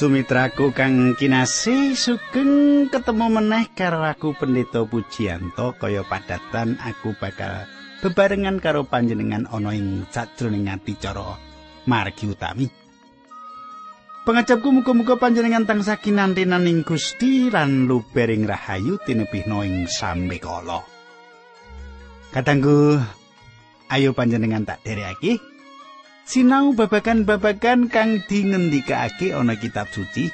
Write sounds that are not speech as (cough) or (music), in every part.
Sumitraku kang kinasih sugeng ketemu meneh karo aku Pendeta Pujiyanto kaya padatan aku bakal bebarengan karo panjenengan ana ing sajroning adicara margi utami. Pangajapku muga-muga panjenengan tansah kinantenan ing Gusti lan lubering rahayu tinebihna ing sambekala. Kadangku ayo panjenengan tak dereake. Sinau babagan-babagan kang dingendikake ana kitab suci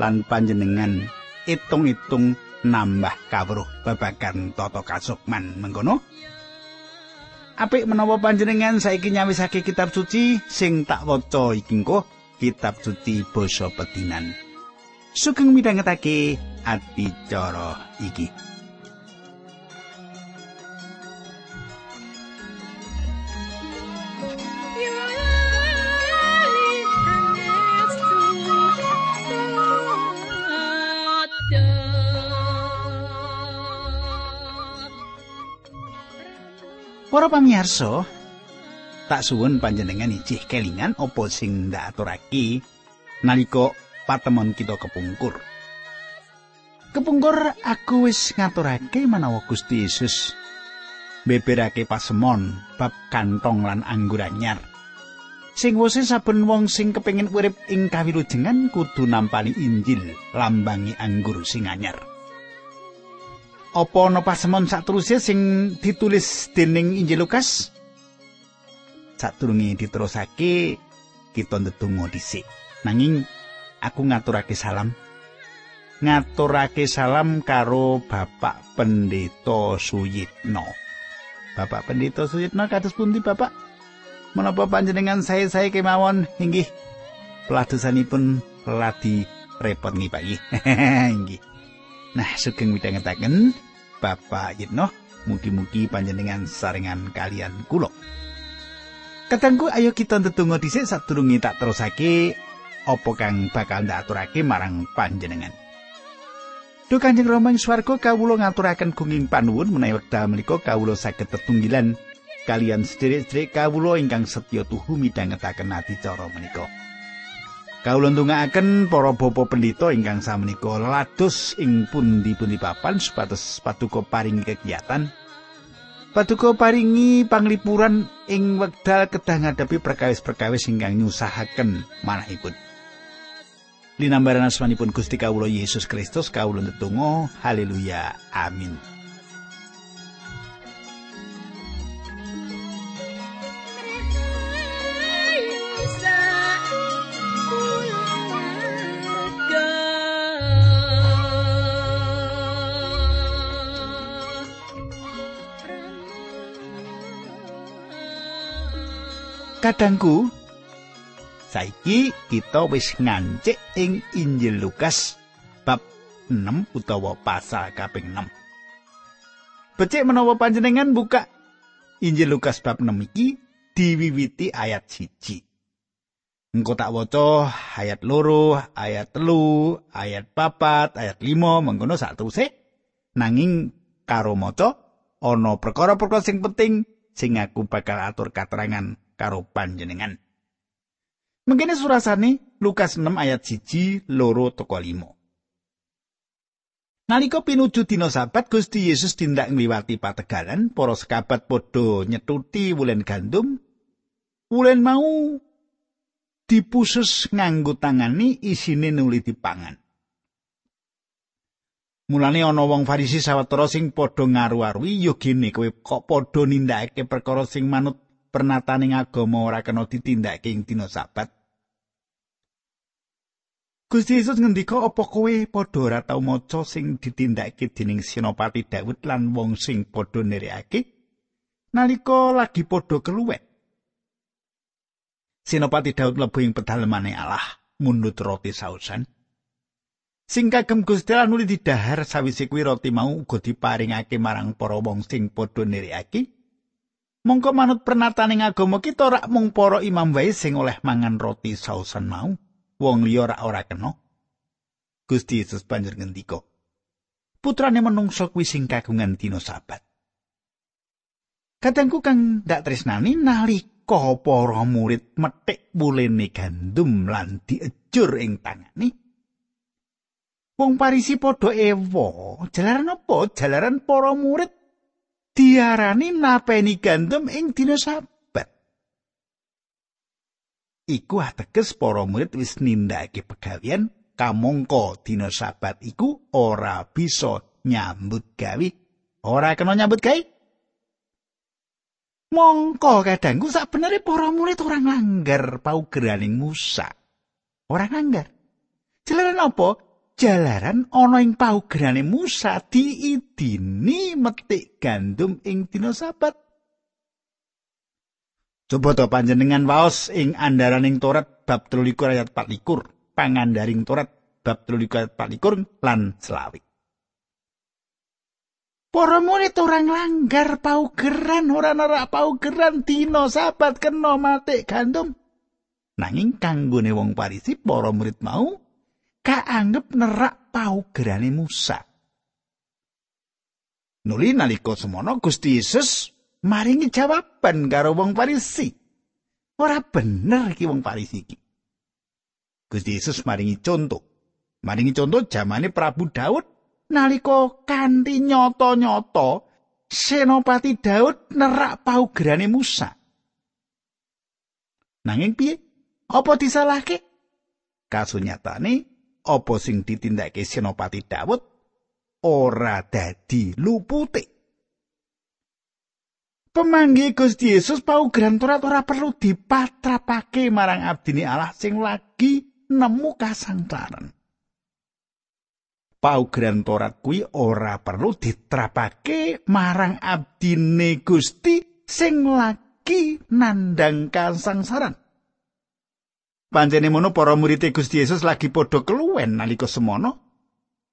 lan panjenengan itung-itung nambah kawruh babagan tata kasukman. Mengkono? Apik menawa panjenengan saiki nyawisake kitab suci sing tak waca iki kitab suci basa pedinan. Sugeng midhangetake adicara iki Para pamirsa, tak suwun panjenengan ijih kelingan apa sing ndak aturake nalika patemon kita kepungkur. Kepungkur aku wis ngaturake menawa Gusti Yesus beberake pasemon bab kantong lan anggur anyar. Sing wose saben wong sing kepengin urip ing kawilujengan kudu nampani Injil lambangi anggur sing anyar. Apa ana pasemon saterusé sing ditulis dening Injil Lukas? Sadurunge diterusake kita ndedonga dhisik. Nanging aku ngaturake salam. Ngaturake salam karo Bapak Pendeta Suyitno. Bapak Pendeta Suyitno kados pundi Bapak? Menapa panjenengan saya-saya kemawon inggih peladosanipun ladi repot nggih (laughs) Pak inggih. Nah, sugeng midhangetaken Bapak Yitno, mugi-mugi panjenengan saringan kalian kula. Katengku ayo kita ndedonga dhisik sadurunge tak terusake apa kang bakal ndak aturake marang panjenengan. Duh Kanjeng Rama ing swarga kawula ngaturaken gunging panuwun menawi wekdal menika kawula saged tetunggilan kalian sedherek-sedherek kawula ingkang setya tuhu midhangetaken adicara menika. Kawula ndongaaken para bapa pendhita ingkang samenika lados ing pundi-pundi papan supados paduka paringi kegiatan. Paduka paringi panglipuran ing wekdal kedah ngadepi perkawis-perkawis ingkang nyusahaken manahipun. Linambaran asmanipun Gusti Kawula Yesus Kristus kawula ndedonga haleluya amin. Kadangku saiki kita wis ngancik ing Injil Lukas bab 6 utawa pasal kaping 6. Becik menawa panjenengan buka Injil Lukas bab 6 iki diwiwiti ayat siji. Engko tak waca ayat loro, ayat telu, ayat papat, ayat limo, mengkono sak teruse. Nanging karo maca ana perkara-perkara sing penting sing aku bakal atur katerangan karo panjenengan. Mengkene surasane Lukas 6 ayat 1 loro teko 5. Nalika pinuju dina sabat Gusti Yesus tindak ngliwati pategalan, para sekabat padha nyetuti wulen gandum. Wulen mau dipusus nganggo tangani isine nuli dipangan. Mulane ana wong Farisi sawetara sing padha ngaru-arui ya gene kowe kok padha nindakake perkara sing manut pernataning agama ora kena ditindakake ing dina sabat. Gusti Yesus ngendika apa kowe padha ora tau maca sing ditindakake dening Sinopati Daud lan wong sing padha nerekake nalika lagi padha keluwek. Sinopati Daud mlebu ing pedalemane Allah mundut roti sausan. Sing kagem Gusti Allah nuli didahar sawise kuwi roti mau uga diparingake marang para wong sing padha nerekake. Mongko manut pernataning agama kita rak mung para imam wae sing oleh mangan roti sausan mau. Wong liya rak ora kena. Gusti Yesus banjur ngendika. Putrane menungso kuwi sing kagungan dina sabat. Kadangku kang ndak tresnani nalika para murid metik mulene gandum lan diejur ing tangane wong parisi padha ewa jalaran apa jalaran para murid diarani napeni gandum ing dina sabat iku ateges para murid wis nindakake pegawean kamangka dina sabat iku ora bisa nyambut gawe ora kena nyambut gawe Mongko kadangku sak benere para murid ora nglanggar paugeraning Musa. Ora nglanggar. Jalaran apa? Jalaran ana ing paugerane Musa diidini metik gandum ing dina sabat. Coba to panjenengan waos ing andaraning Torat bab 13 ayat 24, pangandaring Torat bab 13 ayat 24 lan selawi. Para murid ora nglanggar paugeran, ora nerak paugeran dina sabat kena mati gandum. Nanging kanggone wong Parisi para murid mau kaanggep nerak paugerane Musa. Nuli nalika semono Gusti Yesus maringi jawaban karo wong Parisi. Ora bener iki wong Parisi iki. Gusti Yesus maringi contoh. Maringi contoh zamane Prabu Daud nalika kanthi nyata-nyata Senopati Daud nerak paugerane Musa. Nanging piye? Apa disalahke? Kasunyatane apa sing ditindakake Senopati Daud ora dadi lupute. Pemanggi Gusti Yesus paugeran Torat ora perlu dipatrapake marang abdine Allah sing lagi nemu kasangsaran. paugeran Torat kuwi ora perlu ditrapake marang abdine Gusti sing lagi nandang kasangsaran. Panjene mono para murid Gusti Yesus lagi padha keluwen nalika semono.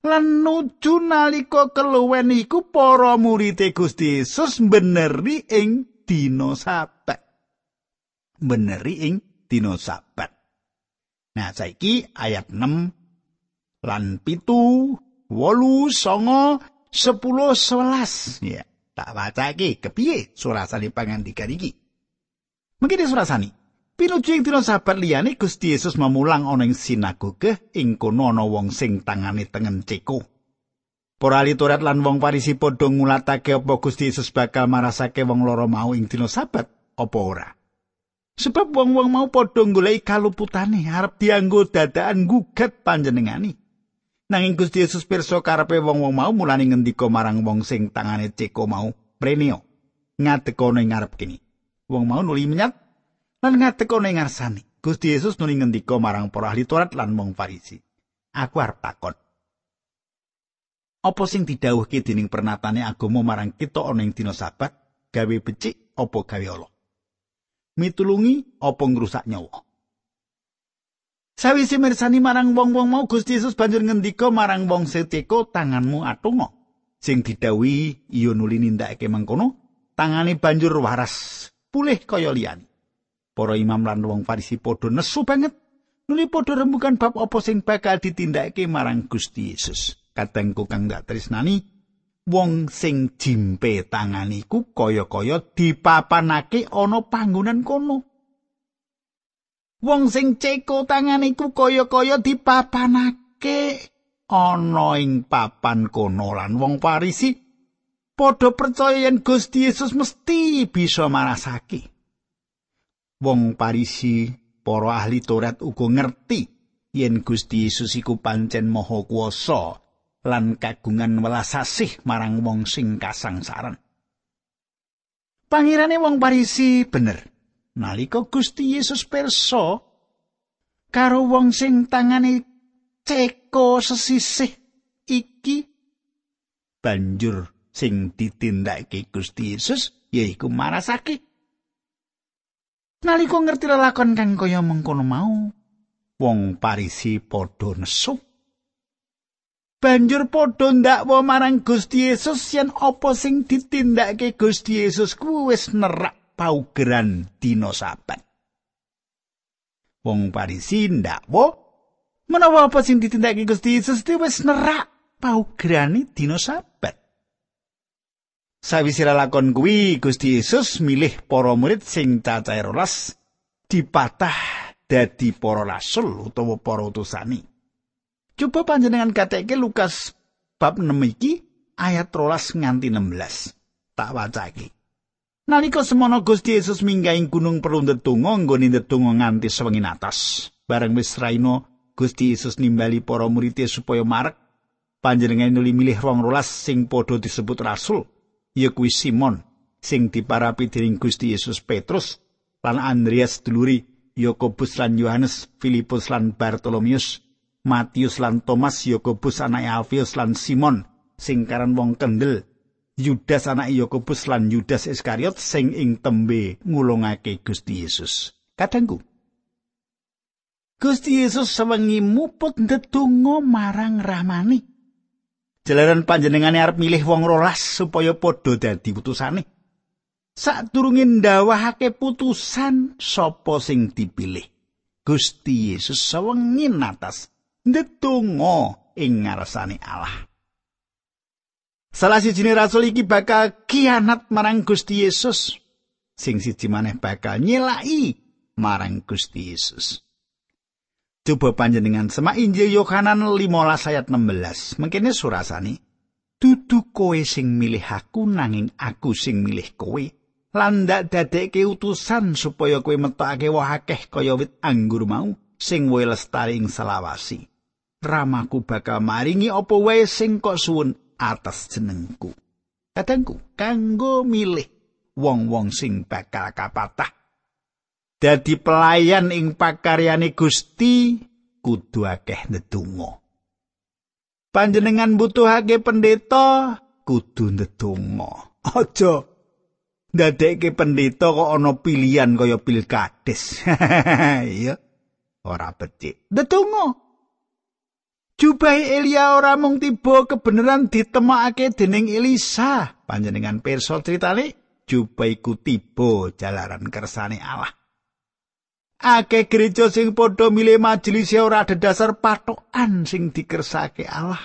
Lan nuju nalika keluwen iku para murid Gusti Yesus beneri ing dina Sabat. Beneri ing dina Sabat. Nah, saiki ayat 6 lan pitu wolu songo sepuluh sebelas ya tak baca iki kepiye surasane pangandikan iki mungkin surasane pinuju ing dina sabat liyane Gusti Yesus memulang ana ing sinagoge ing kono ana wong sing tangane tengen ceko Para ahli Taurat lan wong Farisi padha ngulatake apa Gusti Yesus bakal marasake wong loro mau ing dina sabat apa ora. Sebab wong-wong mau padha goleki kaluputane arep dianggo dadaan gugat panjenengani. Nanging Gusti Yesus pirsa karepe wong-wong mau mulane ngendika marang wong sing tangane ceko mau, "Prenio, ngadekone ngarep kene." Wong mau nuli menyat lan ngadekone ngarsane. Gusti Yesus nuli ngendika marang para ahli Taurat lan wong Farisi, "Aku arep takon. Apa sing didhawuhke dening pernatane agama marang kita ana ing dina Sabat, gawe becik apa gawe Allah? Mitulungi apa ngrusak nyawa?" Sawise mirsani marang wong-wong mau Gusti Yesus banjur ngendika marang wong seteko tanganmu atungo. Sing didhawuhi iya nuli nindakake mangkono, tangane banjur waras, pulih kaya liyane. Para imam lan wong Farisi padha nesu banget nuli padha rembukan bab apa sing bakal ditindakake marang Gusti Yesus. Katengku kang dak tresnani, wong sing jimpe tanganiku kaya-kaya dipapanake ana panggonan kono. wong sing ceko tangan iku kaya-kaya dipapanake ana ing papan kono lan wong Parisi padha percaya yen Gusti Yesus mesti bisa marasake. Wong Parisi, para ahli Taurat uga ngerti yen Gusti Yesus iku pancen maha kuwasa lan kagungan welas asih marang wong sing kasangsaran. Pangirane wong Parisi bener. nalika Gusti Yesus perso karo wong sing tangane ceko sesisih iki banjur sing ditindakake Gusti Yesus yaiku marasake nalika ngerti lelakon kang kaya mengkono mau wong parisi padha nesu banjur padha ndakwa marang Gusti Yesus yen apa sing ditindakake Gusti Yesus kuwi wis nerak paugeran dina sabat. Wong Parisi ndakwa menawa apa sing ditindakake Gusti Yesus wis nerak paugerane dina sabat. Sawise lakon kuwi Gusti Yesus milih para murid sing cacahe rolas dipatah dadi para rasul utawa para utusane. Coba panjenengan kateke Lukas bab 6 iki ayat 13 nganti 16. Tak wacake. Nalika semono Gusti Yesus minggahing gunung Perundetungga nggone ndedonga nganti sewengi atas. Bareng wis raina Gusti Yesus nimbali para murid supaya marek panjenengan nuli milih rong rolas sing padha disebut rasul ya kuwi Simon sing diparapi dening Gusti Yesus Petrus lan Andreas duluri Yakobus lan Yohanes Filipus lan Bartolomeus Matius lan Thomas Yakobus anake Alfius lan Simon sing karan wong kendel Yudas anak Yakobus lan Yudas Iskariot sing ing tembe ngulungake Gusti Yesus. Kadangku Gusti Yesus sewengi muput ndedonga marang Ramani Jalaran panjenengane arep milih wong rolas supaya padha dadi putusane. Sadurunge ndawahake putusan sapa sing dipilih. Gusti Yesus sewengi atas ndedonga ing ngarsane Allah. Salah siji rasul iki bakal kianat marang Gusti Yesus. Sing siji maneh bakal nyelai marang Gusti Yesus. Coba panjenengan semak Injil Yohanan 15 ayat 16. Mengkene surasane, dudu kowe sing milih aku nanging aku sing milih kowe. Lan ndak dadekke utusan supaya kowe metokake woh akeh kaya wit anggur mau sing wae lestari ing selawasi. Ramaku bakal maringi apa wae sing kok suwun atas jenengku. Kadangku kanggo milih wong-wong sing bakal kapatah dadi pelayan ing pakaryane Gusti kudu akeh ndedonga. Panjenengan butuhake pendeta kudu ndedonga. Aja ndadekke pendeta kok ana pilihan kaya pilkades. (laughs) Iya. Ora becik. Ndedonga. Jubahe Elia ora mung tiba kebenaran ditemokake dening Elisa. Panjenengan pirsa critane jubah iku tiba jalaran kersane Allah. Akeh gereja sing padha milih majelis ora ada patokan sing dikersake Allah.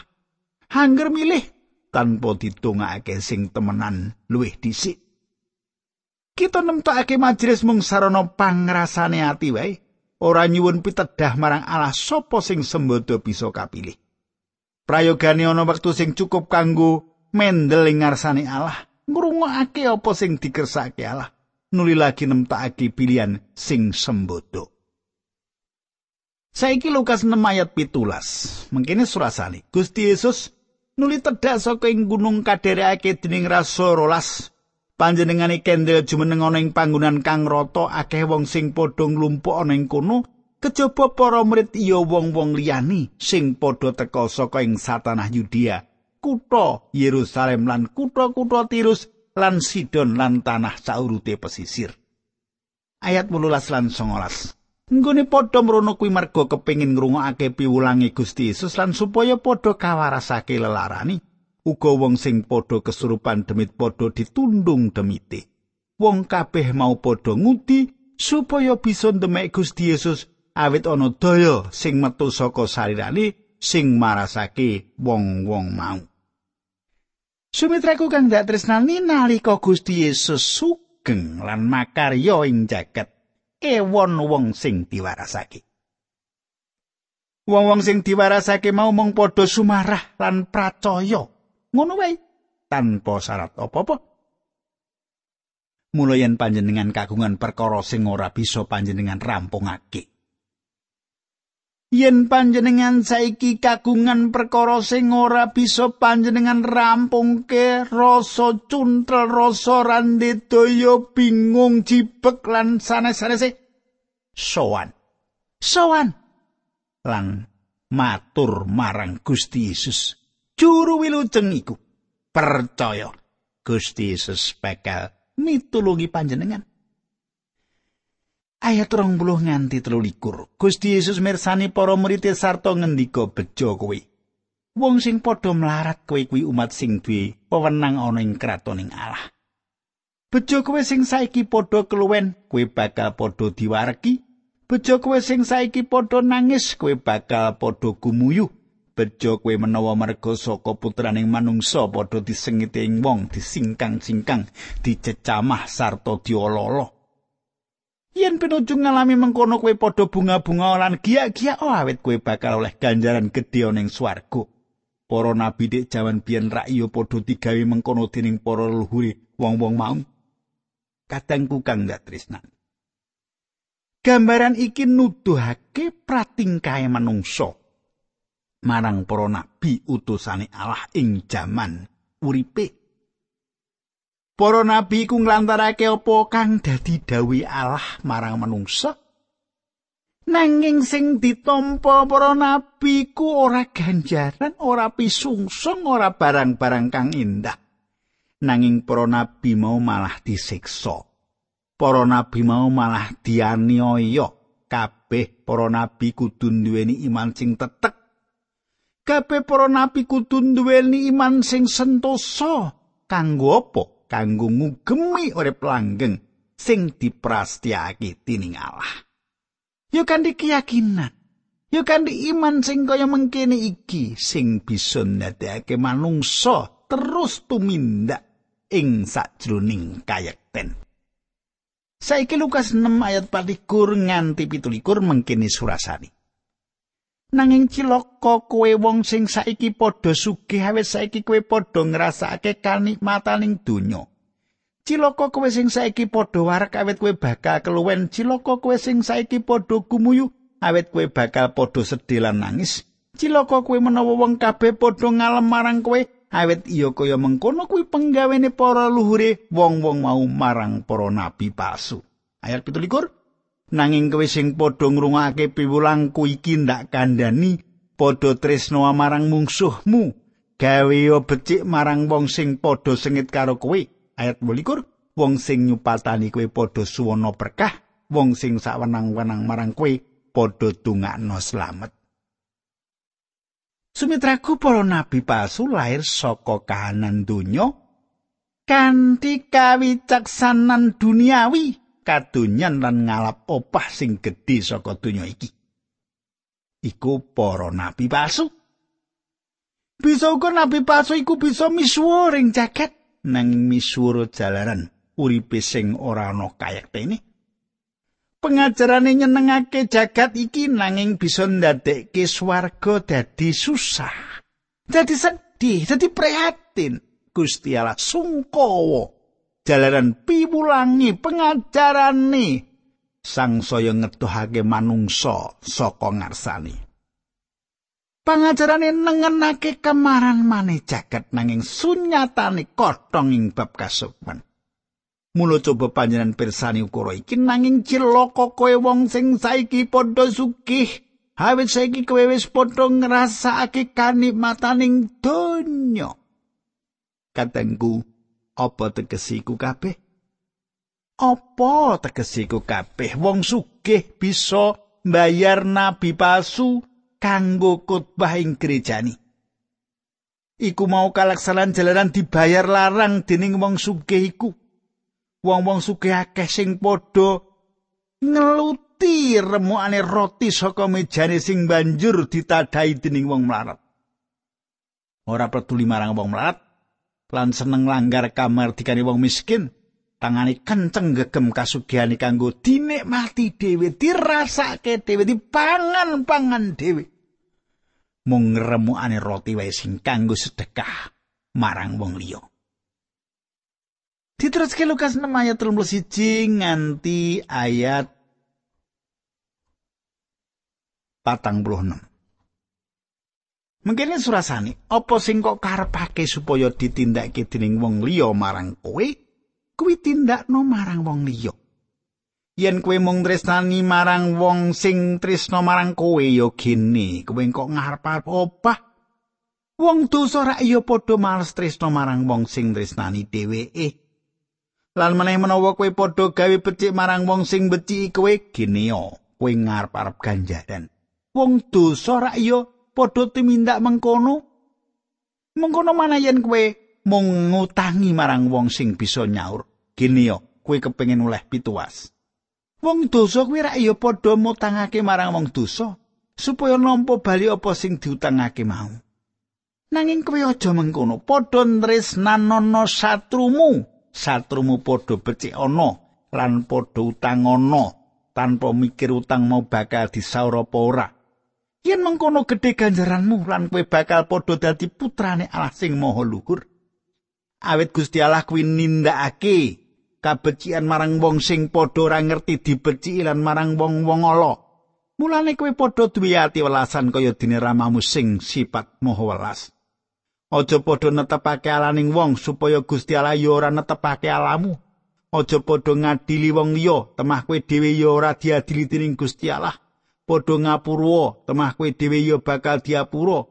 Hanger milih tanpa ditungake sing temenan luwih dhisik. Kita nemtokake majelis mung sarana pangrasane ati wae, ora nyuwun pitedah marang Allah sapa sing sembodo bisa kapilih. Prayogane ana wektu sing cukup kanggo mendel ing ngarsane Allah, ngrungokake apa sing dikersake Allah. Nuli lagi nemtakake pilihan sing sembodo. Saiki Lukas 6 ayat pitulas. Mengkini surasane. Gusti Yesus nuli tedak saka ing gunung kaderekake dening rasul rolas. Panjenengane kendel jumeneng ana ing panggonan kang rata akeh wong sing padha nglumpuk ana ing kono. Kejaba para murid iya wong-wong liyani sing padha teka saka ing satanah Yudea, kutha Yerusalem lan kutha-kutha Tirus lan Sidon lan tanah saurute pesisir. Ayat 18 lan 19. Nggone padha mrono kuwi merga kepengin ngrungokake piwulange Gusti Yesus lan supaya padha kawarasake lelarani. Uga wong sing padha kesurupan demit padha ditundung demite. Wong kabeh mau padha ngudi supaya bisa ndemek Gusti Yesus awit ana daya sing metu saka sarirane sing marasake wong-wong mau. Sumitraku kang dak tresnani nalika Gusti Yesus sugeng lan makarya ing jagat ewon wong sing diwarasake. Wong-wong sing diwarasake mau mung padha sumarah lan pracaya. Ngono wae tanpa syarat apa-apa. Mula yen panjenengan kagungan perkara sing ora bisa panjenengan rampungake. Yen panjenengan saiki kagungan perkara sing ora bisa panjenengan rampungke rasa cuntel rasa randhe daya bingung jibek lan sanes-sanese. Sowan. Sowan. Lan matur marang Gusti Yesus. Juru wilujeng iku. Percaya Gusti Yesus bakal mitulungi panjenengan Ayat rong puluh nganti telu likur. Gusti Yesus mirsani para murid sarta ngendika bejo kowe. Wong sing padha mlarat kowe kuwi umat sing duwe pewenang ana ing kratoning Allah. Bejo kowe sing saiki padha keluwen, kowe bakal padha diwareki. Bejo kowe sing saiki padha nangis, kowe bakal padha gumuyu. bejo kowe menawa merga saka putraning manungsa padha disengiti ing wong disingkang-singkang dicecamah sarta diololo yen pinuju ngalami mengkono kowe padha bunga-bunga lan giyak-giyak oh awit kowe bakal oleh ganjaran gedhe ning swarga. Para nabi dek jaman biyen rakya padha digawe mengkono dening para leluhure wong-wong mau kadangku kang dak tresnan gambaran iki nuduhake pratingkahe manungsa. Marang para nabi utusane Allah ing jaman uripe. Para nabi ku nglantarake apa kang dadi dawuh Allah marang manungsa? Nanging sing ditampa para nabi ku ora ganjaran, ora pisungsung, ora barang-barang kang indah. Nanging para nabi mau malah disiksa. Para nabi mau malah dianiaya. Kabeh para nabi kudu duweni iman sing tetek kabeh para nabi kudu duweni iman sing sentosa kanggo apa kanggo ngugemi urip langgeng sing diprastiake dening Allah. Yo kan keyakinan yo kan iman sing kaya mengkene iki sing bisa ndadekake manungsa terus tumindak ing sajroning kayekten. Saiki Lukas 6 ayat 24 nganti 17 mengkene surasani nanging cilaka kowe wong sing saiki padha sugih awet saiki kowe padha ngrasakake kanikmataning donya. Cilaka kowe sing saiki padha warak awet kowe bakal keluwen. Cilaka kowe sing saiki padha gumuyu awet kowe bakal padha sedih lan nangis. Cilaka kowe menawa wong kabeh padha ngalem marang kowe awet iya kaya mengkono kuwi penggawene para luhure wong-wong mau marang para nabi palsu. Ayat 17 nanging kowe sing padha ngrungokake piwulangku iki ndak kandhani padha tresno marang mungsuhmu. Gawe becik marang wong sing padha sengit karo kowe. Ayat 12 wong sing nyupatani kowe padha suwana berkah wong sing sawenang-wenang marang kowe padha tungakno slamet. Sumitraku para nabi palsu lahir saka kahanan donya kanthi kawicaksanan duniawi kadonyan lan ngalap opah sing gedhe saka donya iki. Iku para nabi palsu. Bisa uga nabi palsu iku bisa misuwur ing jagat nang misuwur jalaran uripe sing ora ana kayektene. Pengajarane nyenengake jagat iki nanging bisa ndadekke swarga dadi susah. Dadi sedih, dadi prihatin. Gusti Allah sungkawa jalaran piwulangi pengajarane. Sang saya ngetuhake manungsa saka ngarsane. Pangajarane nengenake kemaran maneh jagat nanging sunyatane kotong ing bab kasupan mulo coba panjenengan pirsani ukara iki nanging cilaka kowe wong sing saiki padha sugih. Awit saiki kowe wis padha ngrasakake kanikmataning donya. Katengku apa tegesiku kabeh? Apa tegesiku kabeh? Wong sugih bisa mbayar nabi palsu kanggo khotbah ing gerejani iku mau kalaksanan jalanan dibayar larang dening wong sugih iku. Wong-wong sugih akeh sing padha ngeluti remukane roti saka mejane sing banjur ditadai dening wong melarat ora peduli marang wong melarat lan seneng langgar kamar dikane wong miskin tangane kenceng gegem kasugihane kanggo dinikmati dhewe dirasake dhewe dipangan-pangan dhewe mung ngremukane roti wae sing kanggo sedekah marang wong liya Diteruske Lukas 6 ayat 31 nganti ayat 46. Mengkene surasane, apa sing kok karepake supaya ditindakake dening wong liya marang kowe? Kuwi tindakno marang wong liya. Yen kowe mung tresnani marang wong sing tresno marang kowe ya gene, kowe kok ngarep opah? Wong dosa ra ya padha males tresno marang wong sing tresnani dheweke. Lan meneh menawa kowe padha gawe becik marang wong sing beciki kowe gene yo, kowe ngarep-arep ganjaran. Wong dosa ra ya padha tumindak mengkono mengkono mana yen kowe mung ngutangi marang wong sing bisa nyaur gini yo kowe kepengin oleh pituas wong dosa kuwi ra ya padha mutangake marang wong dosa supaya nampa bali apa sing diutangake mau. Nanging kowe aja mengkono, padha tresnanono satrumu, satrumu padha becik ana lan padha utang ana tanpa mikir utang mau bakal disaur apa ora. Yen mengkono gedhe ganjaranmu lan kowe bakal padha dadi putrane Allah sing maha luhur. Awit Gusti Allah kuwi nindakake kabecikan marang wong sing padha ora ngerti dibeciki lan marang wong-wong ala. Mulane kowe padha duwe ati welasan kaya dene ramamu sing sifat maha welas. Aja padha netepake alaning wong supaya Gusti Allah ya ora netepake alamu. Aja padha ngadili wong liya, temah kowe dhewe ya ora diadili dening Gusti Allah. Padha ngapura, temah kowe dhewe ya bakal diapura.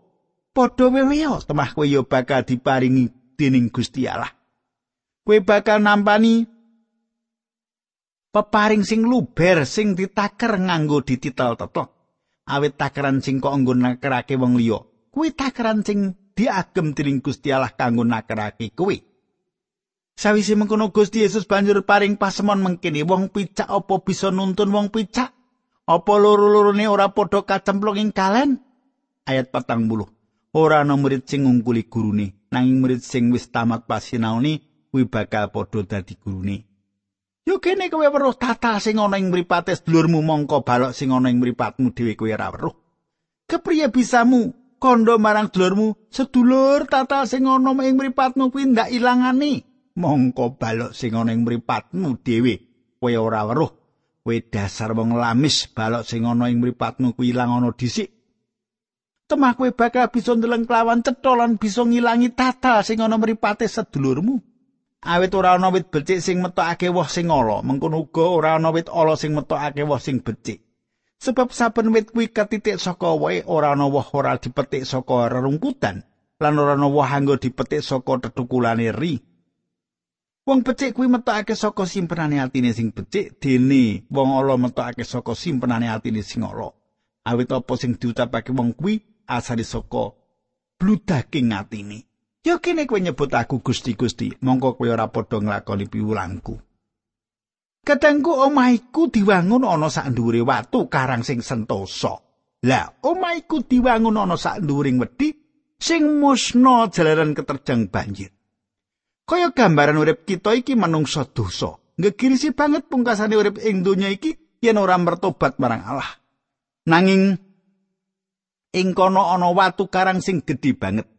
Padha weweya, temah kowe ya bakal diparingi dening Gusti Allah. Kowe bakal nampani peparing sing luber sing ditaker nganggo dititel tetok awit takaran sing kok nggo nakerake wong liya kuwi takaran sing diagem dening Gusti Allah kanggo nakerake kuwi sawise mengkono Gusti Yesus banjur paring pasemon mengkini wong picak apa bisa nuntun wong picak apa loro-lorone ora padha kacemplung ing kalen? Ayat patang buluh ora ana murid sing ngungkuli gurune nanging murid sing wis tamat pasinaoni kuwi bakal padha dadi gurune. Yo kene kowe weruh tata sing ana ing mripate sedulurmu mongko balok sing ana ing mripatmu dhewe kowe ora weruh. Kepriye bisamu? Kondo marang sedulurmu sedulur tata sing ana ing mripatmu kuwi ndak ilangane mongko balok sing ana ing mripatmu dhewe kowe ora weruh. Kowe dasar wong lamis balok sing ana ing mripatmu kuwi ilang ana dhisik. Temah kowe bakal bisa ndeleng kelawan cetha lan bisa ngilangi tata sing ana mripate sedulurmu. awit ora ana wit becik sing metokake woh sing ala mengkono uga ora ana wit ala sing metokake woh sing becik sebab saben wit kuwi katitik saka wae ora ana woh ora dipetik saka rerungkutan lan ora ana woh anggo dipetik saka tetukulane ri wong becik kuwi metokake saka simpenane atine sing becik dene wong ala metokake saka simpenane atine sing ala awit apa sing diucapake wong kuwi asale saka bludaking atine Ya kene kowe nyebut aku Gusti-Gusti, mongko kowe ora padha nglakoni piwulangku. Kadangku omahku diwangun ana sak dhuwure watu karang sing sentosa. Lah, omahku diwangun ana sak dhuwuring wedi sing musna jalaran keterjang banjir. Kaya gambaran urip kita iki manungsa dosa. Ngegirisi banget pungkasane urip ing donya iki yen ora mertobat marang Allah. Nanging ing kono ana watu karang sing gedhe banget.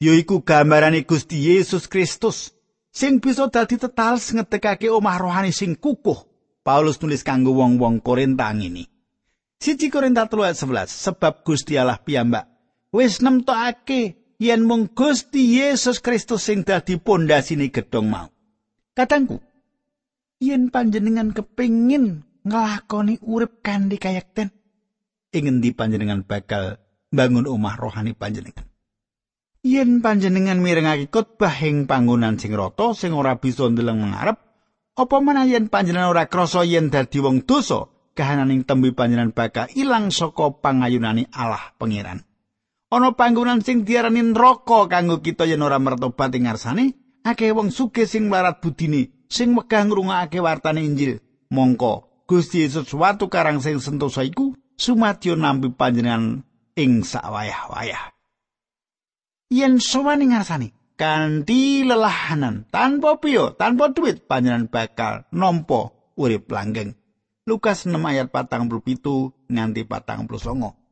yaiku gambarane Gusti Yesus Kristus sing bisa dadi tetals ngedekake omah rohani sing kukuh. Paulus nulis kanggo wong-wong Korinta ngene. Siji Korinta 3:11 sebab Gusti Allah piyambak wis nemtokake yen mung Gusti Yesus Kristus sing dadi pondasine gedhong mau. Katangku, yen panjenengan kepingin nglakoni urip kanthi kayekten, ing endi panjenengan bakal bangun omah rohani panjenengan? yen panjenengan mirengake khotbah ing panggonan sing rata sing ora bisa ndeleng mengarep apa menawa yen panjenengan ora krasa yen dadi wong dosa kahananing tembe panjenengan bakal ilang saka pangayunane Allah pangeran ana panggonan sing diarani neraka kanggo kita yen ora mertobat ing ngarsane akeh wong sugih sing mlarat budine sing megah ngrungokake wartane Injil. Mongko Gusti Yesus watu karang sing sentosa iku sumadyo nampi panjenengan ing sawayah-wayah. Yen sowan ing ngarsane kanthi lelahanan tanpa piyo tanpa duit panjenengan bakal nampa urip langgeng. Lukas 6 ayat 47 nganti 49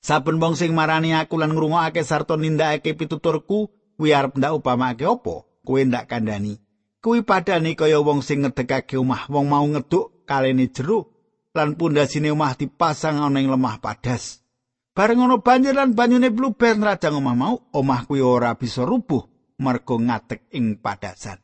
Saben wong sing marani aku lan ngrungokake sarta nindakake pituturku kuwi arep ndak upamake apa kuwi ndak kandhani kuwi padane kaya wong sing ngedekake omah wong mau ngeduk kalene jero lan pundasine omah dipasang ana ing lemah padas Bareng ana banjir lan banyune bluber nrajang omah mau, omah kuwi ora bisa rubuh mergo ngatek ing padasan.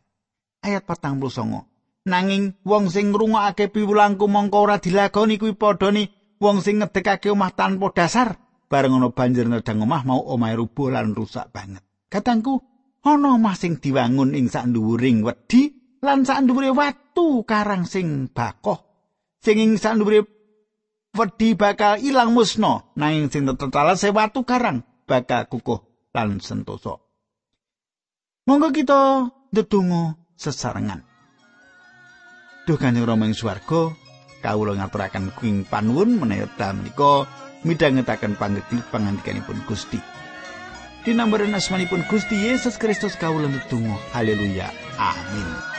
Ayat 49. Nanging wong sing ngrungokake piwulangku mongko ora dilakoni kuwi padha ni wong sing ngedekake omah tanpa dasar. Bareng ana banjir nrajang omah mau omah rubuh lan rusak banget. Katangku, ana omah sing diwangun ing sak nduwuring wedi lan sak nduwure watu karang sing bakoh. Sing ing sak nduwure wedi bakal ilang musna nanging sing tetala sewatu karang bakal kukuh lan sentosa monggo kita ndedonga sesarengan Duh kanjeng Rama ing swarga kawula ngaturaken kuing panuwun menawi menika midhangetaken pangandikanipun Gusti. Dinambaran asmanipun Gusti Yesus Kristus kawula ndedonga. Haleluya. Amin.